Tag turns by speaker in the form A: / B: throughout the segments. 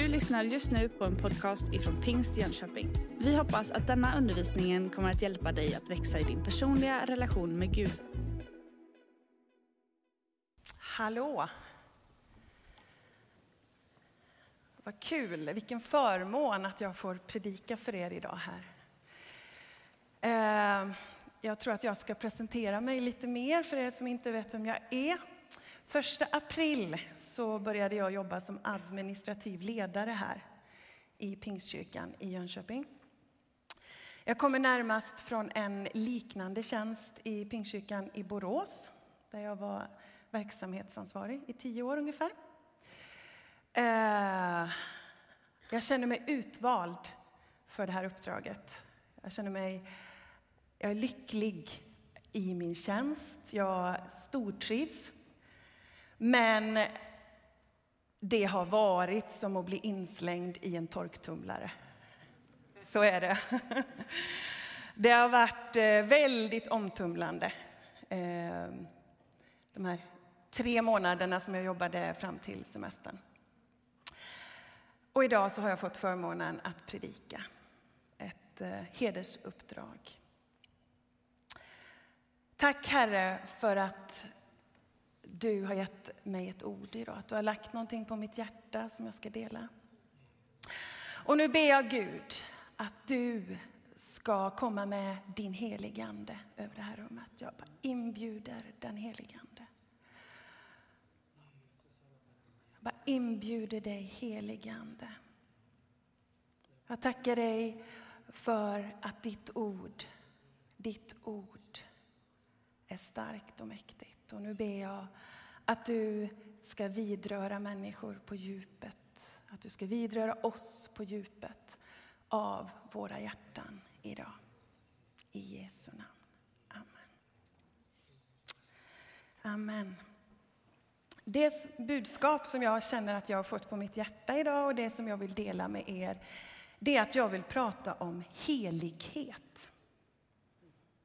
A: Du lyssnar just nu på en podcast ifrån Pingst Jönköping. Vi hoppas att denna undervisning kommer att hjälpa dig att växa i din personliga relation med Gud.
B: Hallå! Vad kul, vilken förmån att jag får predika för er idag här. Eh, jag tror att jag ska presentera mig lite mer för er som inte vet vem jag är. Första april så började jag jobba som administrativ ledare här i Pingstkyrkan i Jönköping. Jag kommer närmast från en liknande tjänst i Pingstkyrkan i Borås där jag var verksamhetsansvarig i tio år ungefär. Eh, jag känner mig utvald för det här uppdraget. Jag känner mig jag är lycklig i min tjänst. Jag stortrivs. Men det har varit som att bli inslängd i en torktumlare. Så är det. Det har varit eh, väldigt omtumlande. Ehm, de här tre månaderna som jag jobbade fram till semestern. Och idag så har jag fått förmånen att predika ett eh, hedersuppdrag. Tack Herre för att du har gett mig ett ord idag, att du har lagt någonting på mitt hjärta som jag ska dela. Och nu ber jag Gud att du ska komma med din helige Ande över det här rummet. Jag bara inbjuder den helige Ande. Jag bara inbjuder dig helige Ande. Jag tackar dig för att ditt ord, ditt ord är starkt och mäktigt. Och nu ber jag att du ska vidröra människor på djupet. Att du ska vidröra oss på djupet av våra hjärtan idag. I Jesu namn. Amen. Amen. Det budskap som jag känner att jag har fått på mitt hjärta idag och det som jag vill dela med er, det är att jag vill prata om helighet.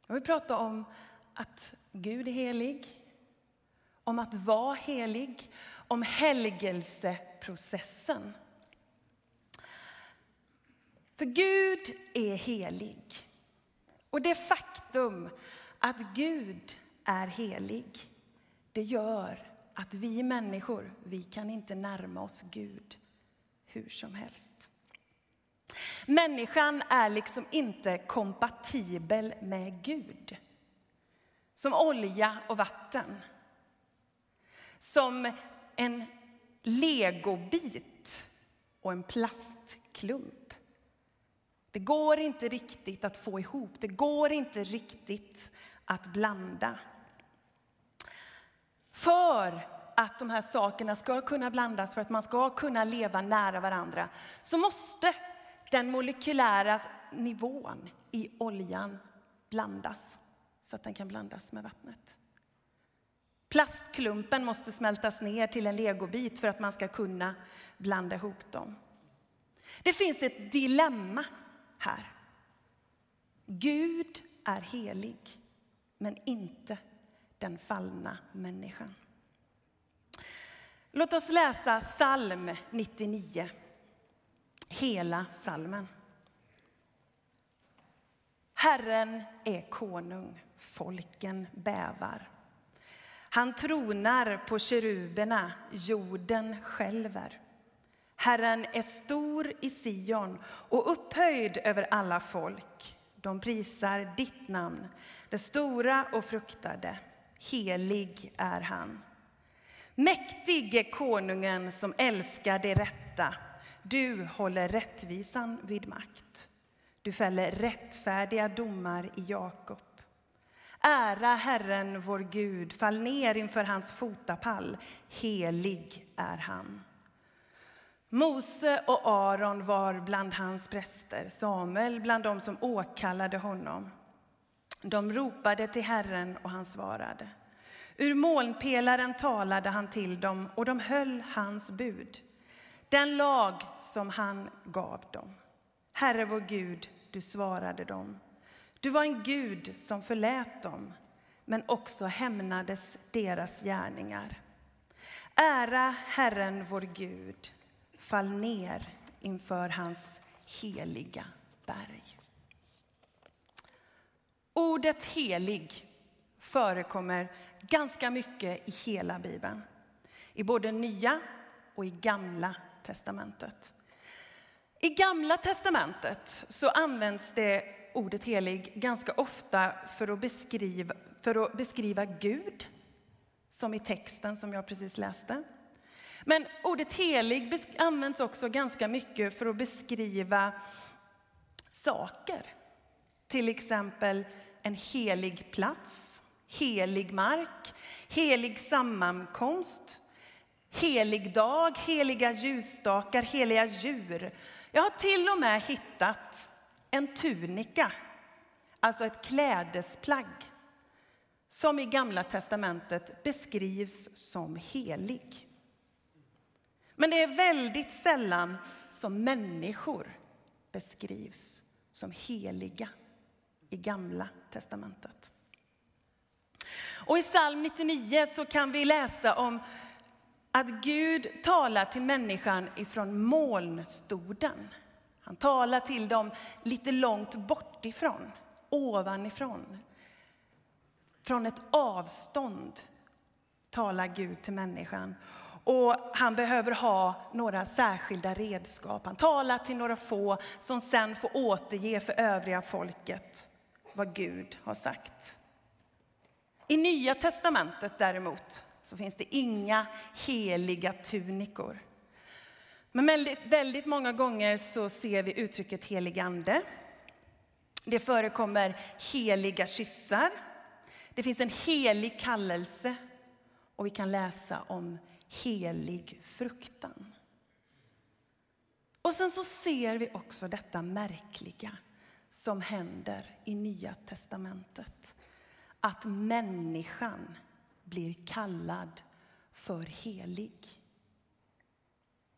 B: Jag vill prata om att Gud är helig, om att vara helig, om helgelseprocessen. För Gud är helig. Och det faktum att Gud är helig, det gör att vi människor, vi kan inte närma oss Gud hur som helst. Människan är liksom inte kompatibel med Gud. Som olja och vatten. Som en legobit och en plastklump. Det går inte riktigt att få ihop, det går inte riktigt att blanda. För att de här sakerna ska kunna blandas, för att man ska kunna leva nära varandra, så måste den molekylära nivån i oljan blandas så att den kan blandas med vattnet. Plastklumpen måste smältas ner till en legobit för att man ska kunna blanda ihop dem. Det finns ett dilemma här. Gud är helig, men inte den fallna människan. Låt oss läsa psalm 99, hela psalmen. Herren är konung folken bävar. Han tronar på keruberna, jorden skälver. Herren är stor i Sion och upphöjd över alla folk. De prisar ditt namn, det stora och fruktade. Helig är han. Mäktig är konungen som älskar det rätta. Du håller rättvisan vid makt. Du fäller rättfärdiga domar i Jakob. Ära Herren vår Gud, fall ner inför hans fotapall. Helig är han. Mose och Aron var bland hans präster, Samuel bland dem som åkallade honom. De ropade till Herren och han svarade. Ur molnpelaren talade han till dem och de höll hans bud, den lag som han gav dem. Herre vår Gud, du svarade dem. Du var en Gud som förlät dem, men också hämnades deras gärningar. Ära Herren, vår Gud. fall ner inför hans heliga berg. Ordet helig förekommer ganska mycket i hela Bibeln. I både Nya och i Gamla testamentet. I Gamla testamentet så används det ordet helig ganska ofta för att beskriva, för att beskriva Gud, som i texten som jag precis läste. Men ordet helig används också ganska mycket för att beskriva saker. Till exempel en helig plats, helig mark, helig sammankomst, helig dag, heliga ljusstakar, heliga djur. Jag har till och med hittat en tunika, alltså ett klädesplagg som i Gamla testamentet beskrivs som helig. Men det är väldigt sällan som människor beskrivs som heliga i Gamla testamentet. Och I psalm 99 så kan vi läsa om att Gud talar till människan ifrån molnstoden. Han talar till dem lite långt bortifrån, ovanifrån. Från ett avstånd talar Gud till människan. Och han behöver ha några särskilda redskap. Han talar till några få som sen får återge för övriga folket vad Gud har sagt. I Nya testamentet däremot så finns det inga heliga tunikor. Men väldigt, väldigt många gånger så ser vi uttrycket helig ande. Det förekommer heliga kyssar. Det finns en helig kallelse och vi kan läsa om helig fruktan. Och sen så ser vi också detta märkliga som händer i Nya testamentet. Att människan blir kallad för helig.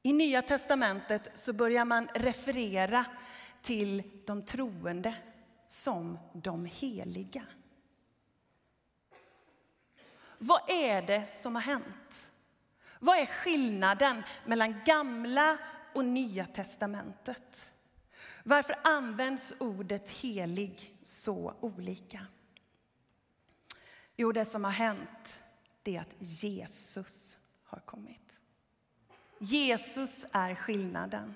B: I Nya testamentet så börjar man referera till de troende som de heliga. Vad är det som har hänt? Vad är skillnaden mellan gamla och nya testamentet? Varför används ordet helig så olika? Jo, det som har hänt är att Jesus har kommit. Jesus är skillnaden.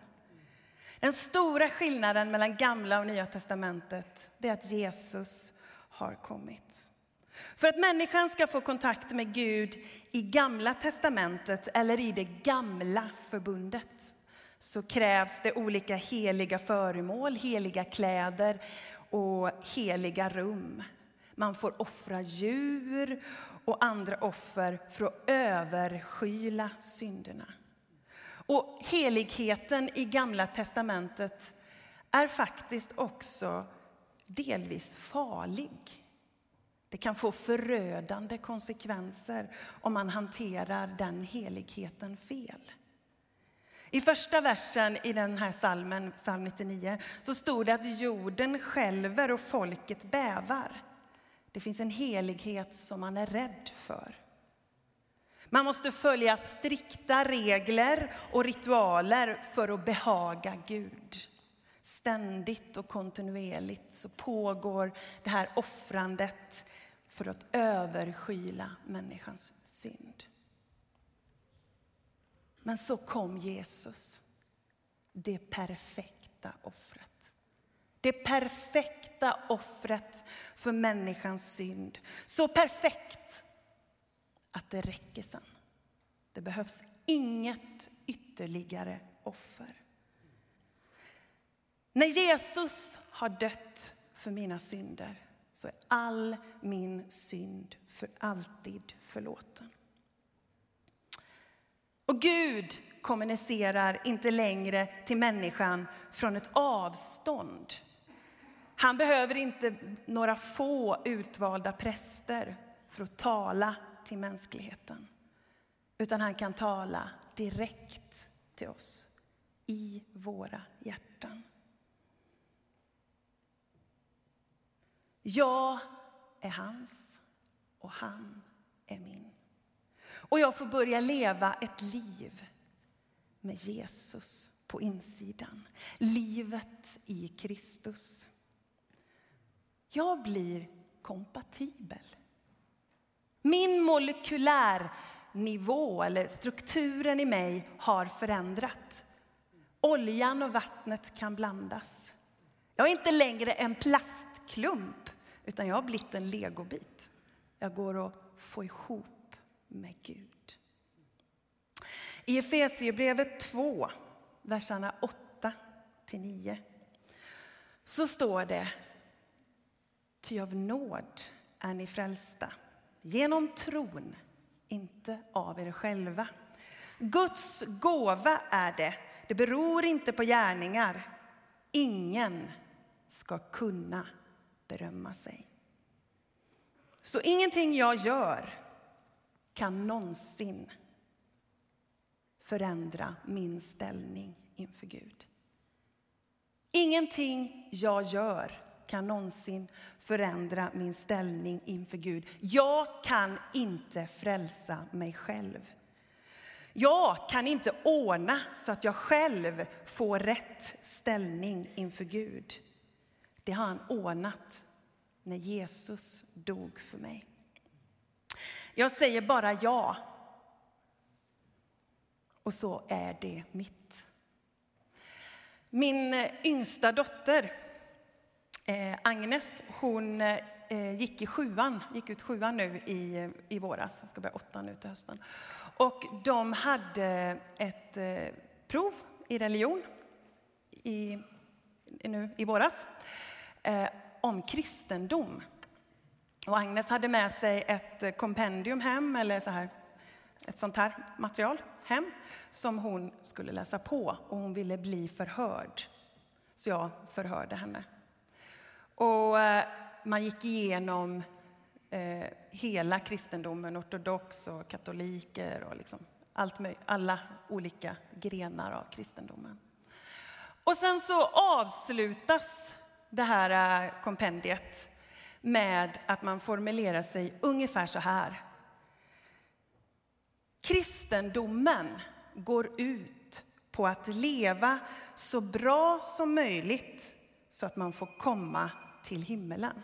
B: Den stora skillnaden mellan gamla och nya testamentet är att Jesus har kommit. För att människan ska få kontakt med Gud i Gamla testamentet eller i det gamla förbundet så krävs det olika heliga föremål, heliga kläder och heliga rum. Man får offra djur och andra offer för att överskyla synderna. Och heligheten i Gamla testamentet är faktiskt också delvis farlig. Det kan få förödande konsekvenser om man hanterar den heligheten fel. I första versen i den här salmen, psalm 99, så stod det att jorden skälver och folket bävar. Det finns en helighet som man är rädd för. Man måste följa strikta regler och ritualer för att behaga Gud. Ständigt och kontinuerligt så pågår det här offrandet för att överskyla människans synd. Men så kom Jesus, det perfekta offret. Det perfekta offret för människans synd. Så perfekt att det räcker sen. Det behövs inget ytterligare offer. När Jesus har dött för mina synder så är all min synd för alltid förlåten. Och Gud kommunicerar inte längre till människan från ett avstånd. Han behöver inte några få utvalda präster för att tala till mänskligheten. Utan han kan tala direkt till oss i våra hjärtan. Jag är hans och han är min. Och jag får börja leva ett liv med Jesus på insidan. Livet i Kristus. Jag blir kompatibel. Min molekylärnivå, eller strukturen i mig, har förändrat. Oljan och vattnet kan blandas. Jag är inte längre en plastklump, utan jag har blivit en legobit. Jag går att få ihop med Gud. I Efesierbrevet 2, verserna 8 9, så står det Ty av nåd är ni frälsta, genom tron, inte av er själva. Guds gåva är det, det beror inte på gärningar. Ingen ska kunna berömma sig. Så ingenting jag gör kan någonsin förändra min ställning inför Gud. Ingenting jag gör kan någonsin förändra min ställning inför Gud. Jag kan inte frälsa mig själv. Jag kan inte ordna så att jag själv får rätt ställning inför Gud. Det har han ordnat när Jesus dog för mig. Jag säger bara ja. Och så är det mitt. Min yngsta dotter, eh, Agnes, hon eh, gick i sjuan, gick ut sjuan nu i, i våras, Jag ska börja åttan nu till hösten. Och de hade ett eh, prov i religion i, nu i våras eh, om kristendom. Och Agnes hade med sig ett kompendium hem, eller så här, ett sånt här material hem som hon skulle läsa på och hon ville bli förhörd. Så jag förhörde henne. Och eh, man gick igenom eh, hela kristendomen, ortodox och katoliker och liksom allt alla olika grenar av kristendomen. Och sen så avslutas det här eh, kompendiet med att man formulerar sig ungefär så här. Kristendomen går ut på att leva så bra som möjligt så att man får komma till himmelen.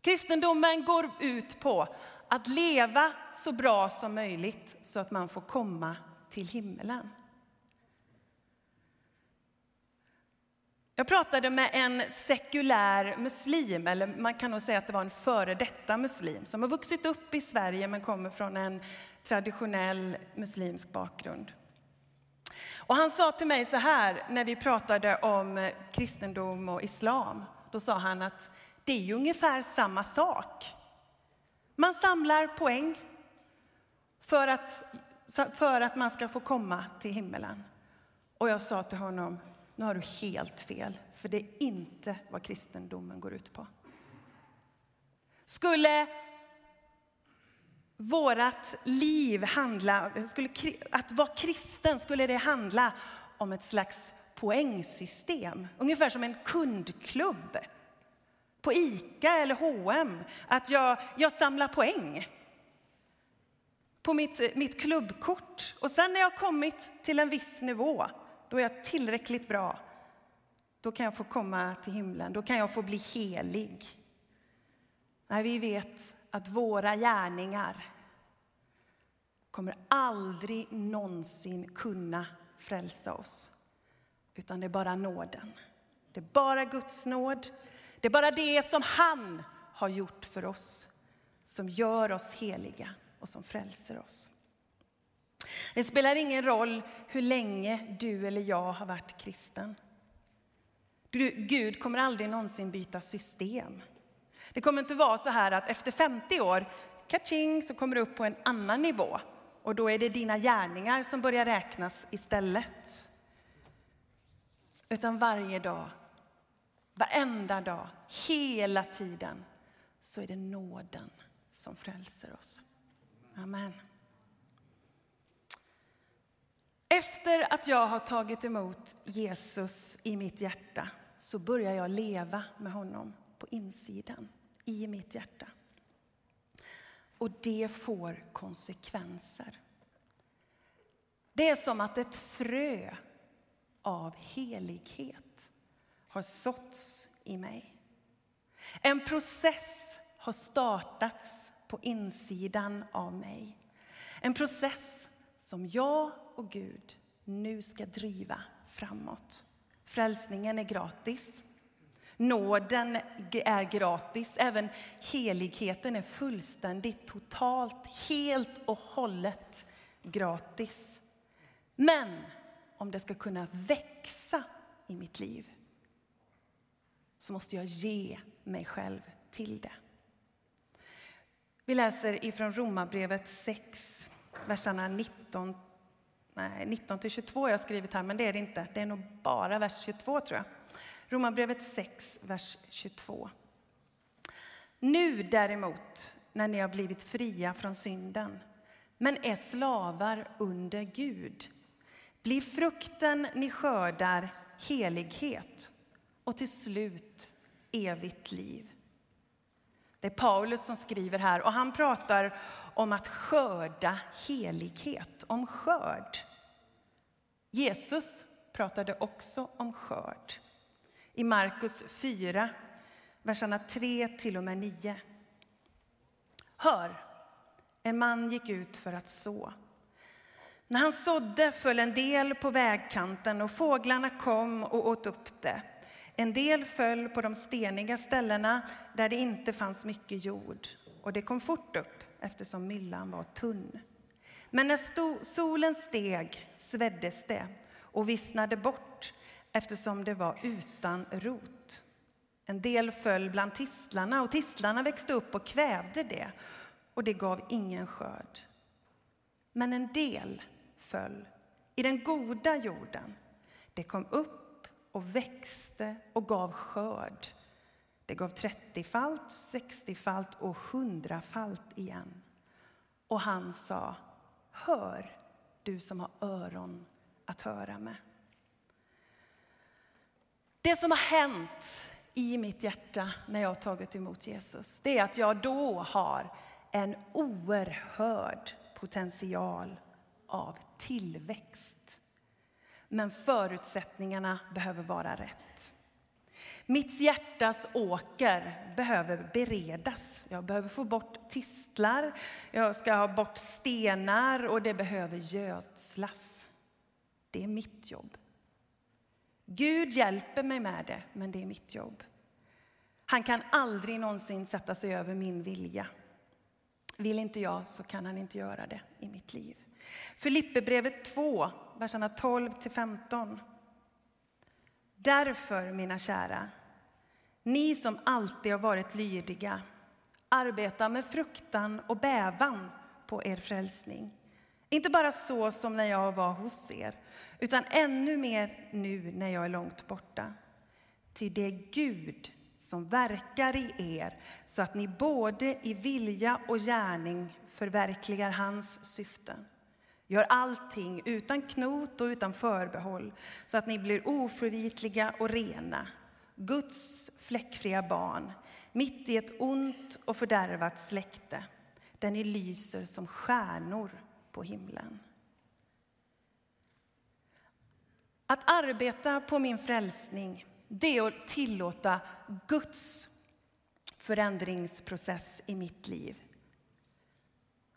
B: Kristendomen går ut på att leva så bra som möjligt så att man får komma till himmelen. Jag pratade med en sekulär muslim, eller man kan nog säga att det var en före detta muslim som har vuxit upp i Sverige men kommer från en traditionell muslimsk bakgrund. Och han sa till mig så här när vi pratade om eh, kristendom och islam. Då sa han att det är ju ungefär samma sak. Man samlar poäng för att, för att man ska få komma till himmelen. Och jag sa till honom, nu har du helt fel, för det är inte vad kristendomen går ut på. Skulle vårt liv handla, skulle, att vara kristen, skulle det handla om ett slags poängsystem, ungefär som en kundklubb på ICA eller H&M. att jag, jag samlar poäng på mitt, mitt klubbkort. Och sen när jag kommit till en viss nivå då är jag tillräckligt bra. Då kan jag få komma till himlen, då kan jag få bli helig. Nej, vi vet att våra gärningar kommer aldrig någonsin kunna frälsa oss. Utan det är bara nåden. Det är bara Guds nåd. Det är bara det som han har gjort för oss som gör oss heliga och som frälser oss. Det spelar ingen roll hur länge du eller jag har varit kristen. Du, Gud kommer aldrig någonsin byta system. Det kommer inte vara så här att efter 50 år, catching, så kommer du upp på en annan nivå. Och då är det dina gärningar som börjar räknas istället. Utan varje dag, varenda dag, hela tiden, så är det nåden som frälser oss. Amen. Efter att jag har tagit emot Jesus i mitt hjärta så börjar jag leva med honom på insidan, i mitt hjärta. Och det får konsekvenser. Det är som att ett frö av helighet har såtts i mig. En process har startats på insidan av mig. En process som jag och Gud nu ska driva framåt. Frälsningen är gratis. Nåden är gratis. Även heligheten är fullständigt, totalt, helt och hållet gratis. Men om det ska kunna växa i mitt liv så måste jag ge mig själv till det. Vi läser ifrån Romarbrevet 6, verserna 19, nej, 19 till 22 jag har skrivit här, men det är det inte. Det är nog bara vers 22 tror jag. Romarbrevet 6, vers 22. Nu däremot, när ni har blivit fria från synden, men är slavar under Gud, blir frukten ni skördar helighet och till slut evigt liv. Det är Paulus som skriver här och han pratar om att skörda helighet, om skörd. Jesus pratade också om skörd. I Markus 4, verserna 3 till och med 9. Hör, en man gick ut för att så. När han sådde föll en del på vägkanten och fåglarna kom och åt upp det. En del föll på de steniga ställena där det inte fanns mycket jord och det kom fort upp eftersom myllan var tunn. Men när solen steg sveddes det och vissnade bort eftersom det var utan rot. En del föll bland tistlarna och tistlarna växte upp och kvävde det och det gav ingen skörd. Men en del föll i den goda jorden. Det kom upp och växte och gav skörd. Det gav trettiofalt, sextiofalt och hundrafalt igen. Och han sa, hör du som har öron att höra med. Det som har hänt i mitt hjärta när jag har tagit emot Jesus, det är att jag då har en oerhörd potential av tillväxt. Men förutsättningarna behöver vara rätt. Mitt hjärtas åker behöver beredas. Jag behöver få bort tistlar, jag ska ha bort stenar och det behöver gödslas. Det är mitt jobb. Gud hjälper mig med det, men det är mitt jobb. Han kan aldrig någonsin sätta sig över min vilja. Vill inte jag så kan han inte göra det i mitt liv. Filipperbrevet 2, verserna 12 till 15. Därför, mina kära, ni som alltid har varit lydiga, arbeta med fruktan och bävan på er frälsning. Inte bara så som när jag var hos er, utan ännu mer nu när jag är långt borta. Ty det är Gud som verkar i er så att ni både i vilja och gärning förverkligar hans syften. Gör allting utan knot och utan förbehåll så att ni blir oförvitliga och rena, Guds fläckfria barn mitt i ett ont och fördärvat släkte där ni lyser som stjärnor på himlen. Att arbeta på min frälsning det är att tillåta Guds förändringsprocess i mitt liv.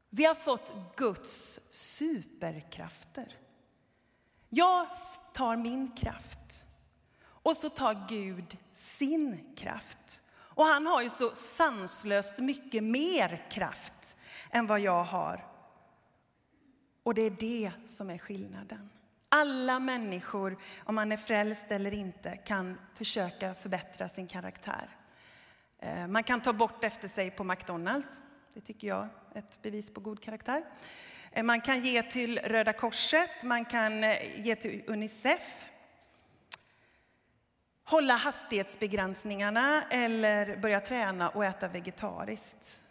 B: Vi har fått Guds superkrafter. Jag tar min kraft och så tar Gud sin kraft. Och han har ju så sanslöst mycket mer kraft än vad jag har. Och det är det som är skillnaden. Alla människor, om man är frälst eller inte, kan försöka förbättra sin karaktär. Eh, man kan ta bort efter sig på McDonalds. Det tycker jag är ett bevis på god karaktär. Eh, man kan ge till Röda Korset, man kan eh, ge till Unicef. Hålla hastighetsbegränsningarna eller börja träna och äta vegetariskt.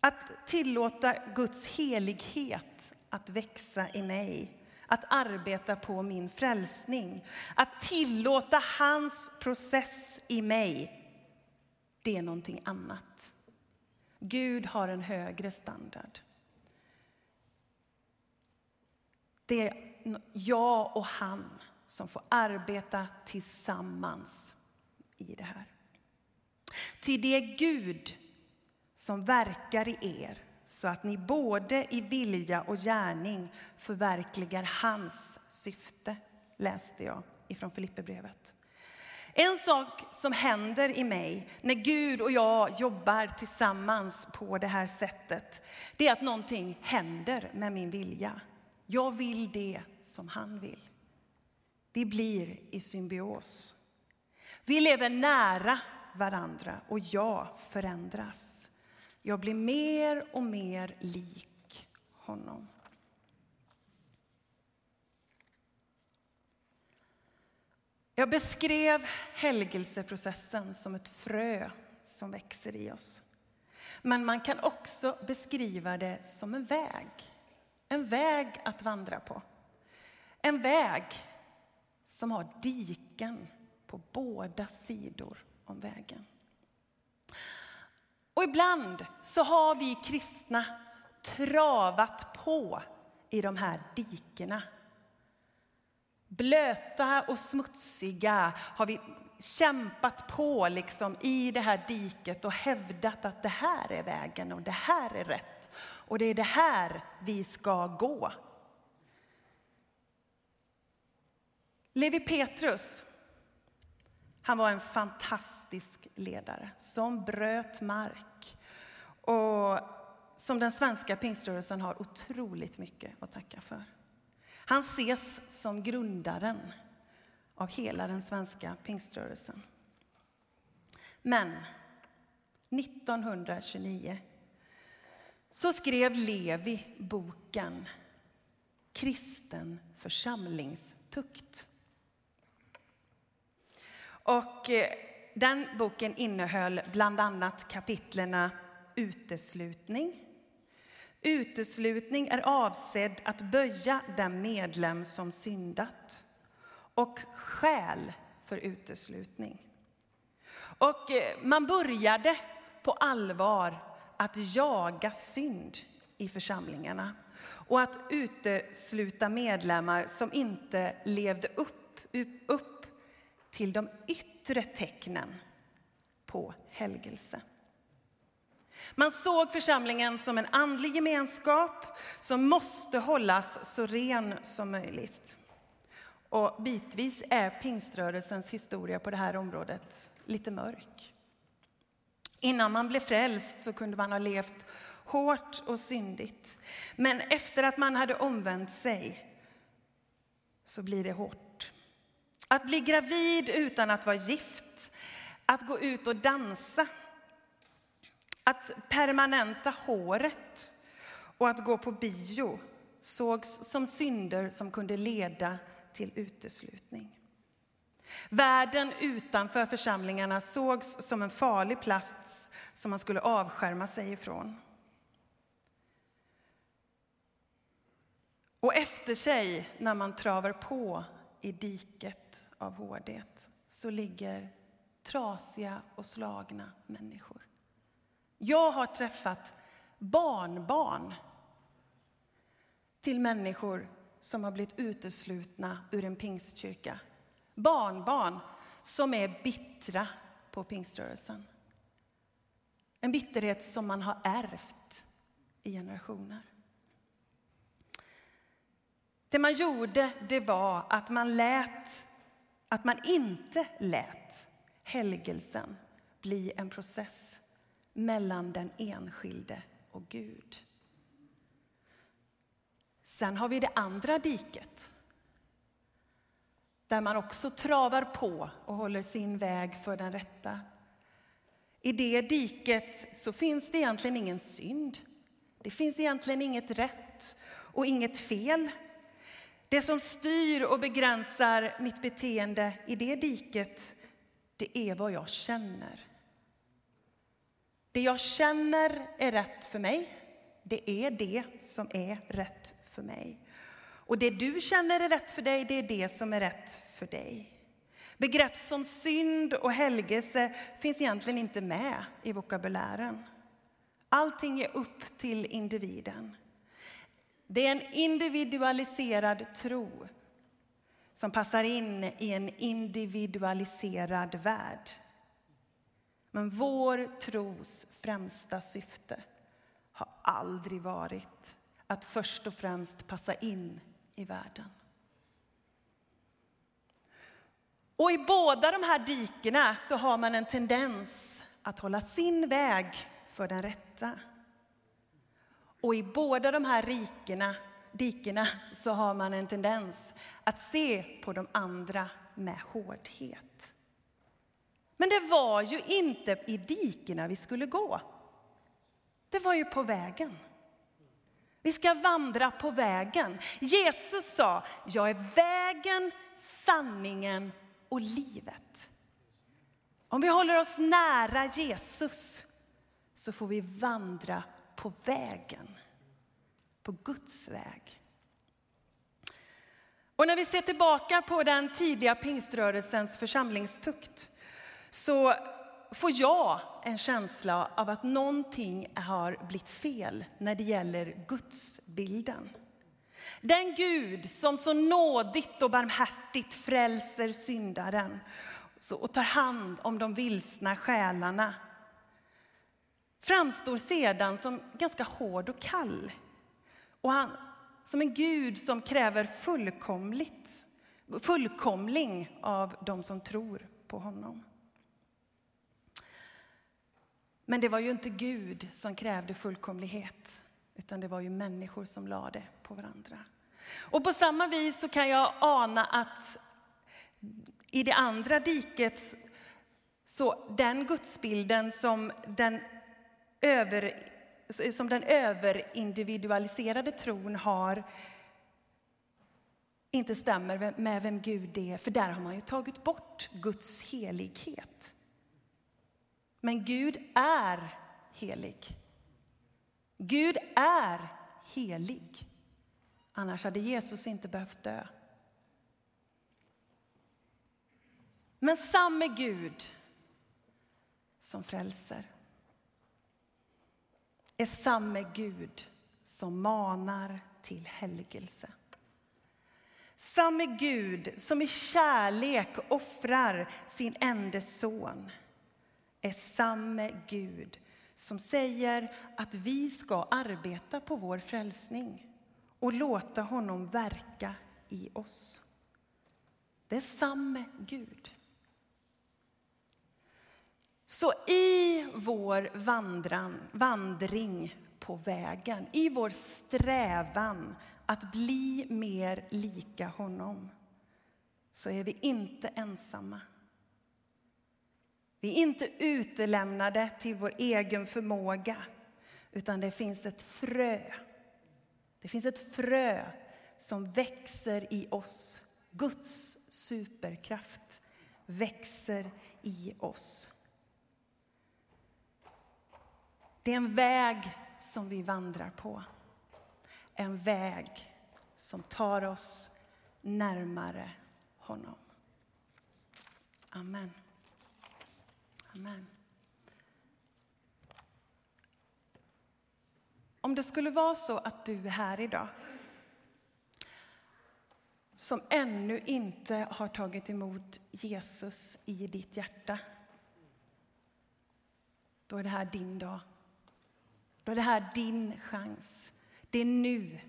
B: Att tillåta Guds helighet att växa i mig att arbeta på min frälsning. Att tillåta hans process i mig, det är någonting annat. Gud har en högre standard. det är jag och han som får arbeta tillsammans i det här. Ty det är Gud som verkar i er så att ni både i vilja och gärning förverkligar hans syfte, läste jag ifrån Filipperbrevet. En sak som händer i mig när Gud och jag jobbar tillsammans på det här sättet, det är att någonting händer med min vilja. Jag vill det som han vill. Vi blir i symbios. Vi lever nära varandra och jag förändras. Jag blir mer och mer lik honom. Jag beskrev helgelseprocessen som ett frö som växer i oss. Men man kan också beskriva det som en väg. En väg att vandra på. En väg som har diken på båda sidor om vägen. Och ibland så har vi kristna travat på i de här dikena. Blöta och smutsiga har vi kämpat på liksom i det här diket och hävdat att det här är vägen och det här är rätt och det är det här vi ska gå. Levi Petrus, han var en fantastisk ledare som bröt mark och som den svenska pingströrelsen har otroligt mycket att tacka för. Han ses som grundaren av hela den svenska pingströrelsen. Men 1929 så skrev Levi boken Kristen församlingstukt. Och eh, den boken innehöll bland annat kapitlerna uteslutning. Uteslutning är avsedd att böja den medlem som syndat och skäl för uteslutning. Och eh, man började på allvar att jaga synd i församlingarna och att utesluta medlemmar som inte levde upp, upp till de yttre tecknen på helgelse. Man såg församlingen som en andlig gemenskap som måste hållas så ren som möjligt. Och bitvis är pingströrelsens historia på det här området lite mörk. Innan man blev frälst så kunde man ha levt hårt och syndigt. Men efter att man hade omvänt sig så blir det hårt att bli gravid utan att vara gift, att gå ut och dansa, att permanenta håret och att gå på bio sågs som synder som kunde leda till uteslutning. Världen utanför församlingarna sågs som en farlig plats som man skulle avskärma sig ifrån. Och efter sig, när man travar på i diket av hårdhet så ligger trasiga och slagna människor. Jag har träffat barnbarn till människor som har blivit uteslutna ur en pingstkyrka. Barnbarn som är bittra på pingströrelsen. En bitterhet som man har ärvt i generationer. Det man gjorde det var att man lät, att man inte lät helgelsen bli en process mellan den enskilde och Gud. Sen har vi det andra diket där man också travar på och håller sin väg för den rätta. I det diket så finns det egentligen ingen synd. Det finns egentligen inget rätt och inget fel. Det som styr och begränsar mitt beteende i det diket, det är vad jag känner. Det jag känner är rätt för mig. Det är det som är rätt för mig. Och det du känner är rätt för dig, det är det som är rätt för dig. Begrepp som synd och helgelse finns egentligen inte med i vokabulären. Allting är upp till individen. Det är en individualiserad tro som passar in i en individualiserad värld. Men vår tros främsta syfte har aldrig varit att först och främst passa in i världen. Och i båda de här dikena så har man en tendens att hålla sin väg för den rätta. Och i båda de här rikena, dikena så har man en tendens att se på de andra med hårdhet. Men det var ju inte i dikena vi skulle gå. Det var ju på vägen. Vi ska vandra på vägen. Jesus sa, jag är vägen, sanningen och livet. Om vi håller oss nära Jesus så får vi vandra på vägen, på Guds väg. Och när vi ser tillbaka på den tidiga pingströrelsens församlingstukt så får jag en känsla av att någonting har blivit fel när det gäller gudsbilden. Den Gud som så nådigt och barmhärtigt frälser syndaren och tar hand om de vilsna själarna framstår sedan som ganska hård och kall. Och han, som en Gud som kräver fullkomligt, fullkomling av de som tror på honom. Men det var ju inte Gud som krävde fullkomlighet, utan det var ju människor som lade på varandra. Och på samma vis så kan jag ana att i det andra diket, så den gudsbilden som den, över, som den överindividualiserade tron har inte stämmer med vem Gud är, för där har man ju tagit bort Guds helighet. Men Gud är helig. Gud är helig. Annars hade Jesus inte behövt dö. Men samme Gud som frälser är samme Gud som manar till helgelse. Samme Gud som i kärlek offrar sin enda son är samme Gud som säger att vi ska arbeta på vår frälsning och låta honom verka i oss. Det är samme Gud. Så i vår vandran, vandring på vägen, i vår strävan att bli mer lika honom, så är vi inte ensamma. Vi är inte utelämnade till vår egen förmåga, utan det finns ett frö. Det finns ett frö som växer i oss. Guds superkraft växer i oss. Det är en väg som vi vandrar på. En väg som tar oss närmare honom. Amen. Amen. Om det skulle vara så att du är här idag som ännu inte har tagit emot Jesus i ditt hjärta. Då är det här din dag. Då är det här din chans. Det är nu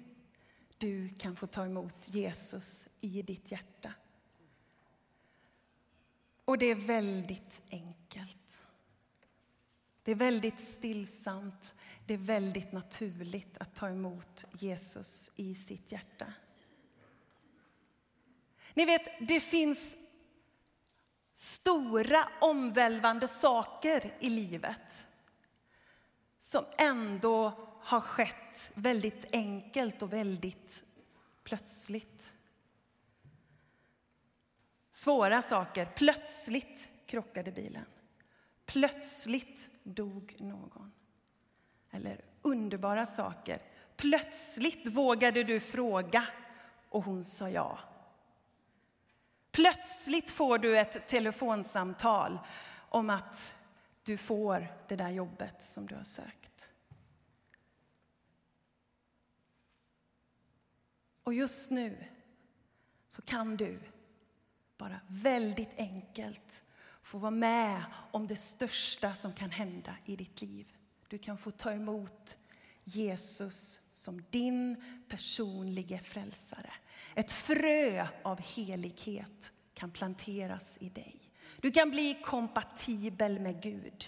B: du kan få ta emot Jesus i ditt hjärta. Och det är väldigt enkelt. Det är väldigt stillsamt, det är väldigt naturligt att ta emot Jesus i sitt hjärta. Ni vet, det finns stora omvälvande saker i livet som ändå har skett väldigt enkelt och väldigt plötsligt. Svåra saker. Plötsligt krockade bilen. Plötsligt dog någon. Eller underbara saker. Plötsligt vågade du fråga och hon sa ja. Plötsligt får du ett telefonsamtal om att du får det där jobbet som du har sökt. Och just nu så kan du bara väldigt enkelt få vara med om det största som kan hända i ditt liv. Du kan få ta emot Jesus som din personliga frälsare. Ett frö av helighet kan planteras i dig. Du kan bli kompatibel med Gud.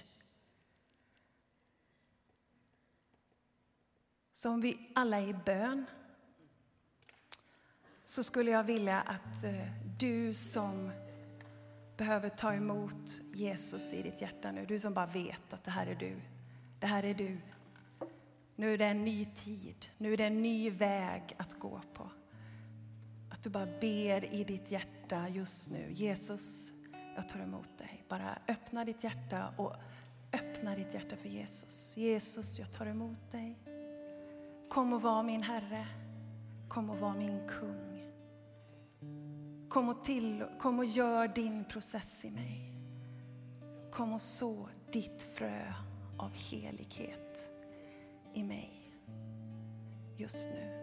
B: Så om vi alla är i bön så skulle jag vilja att eh, du som behöver ta emot Jesus i ditt hjärta nu, du som bara vet att det här är du, det här är du. Nu är det en ny tid, nu är det en ny väg att gå på. Att du bara ber i ditt hjärta just nu, Jesus, jag tar emot dig. Bara öppna ditt hjärta och öppna ditt hjärta för Jesus. Jesus, jag tar emot dig. Kom och var min Herre. Kom och var min kung. Kom och, till, kom och gör din process i mig. Kom och så ditt frö av helighet i mig just nu.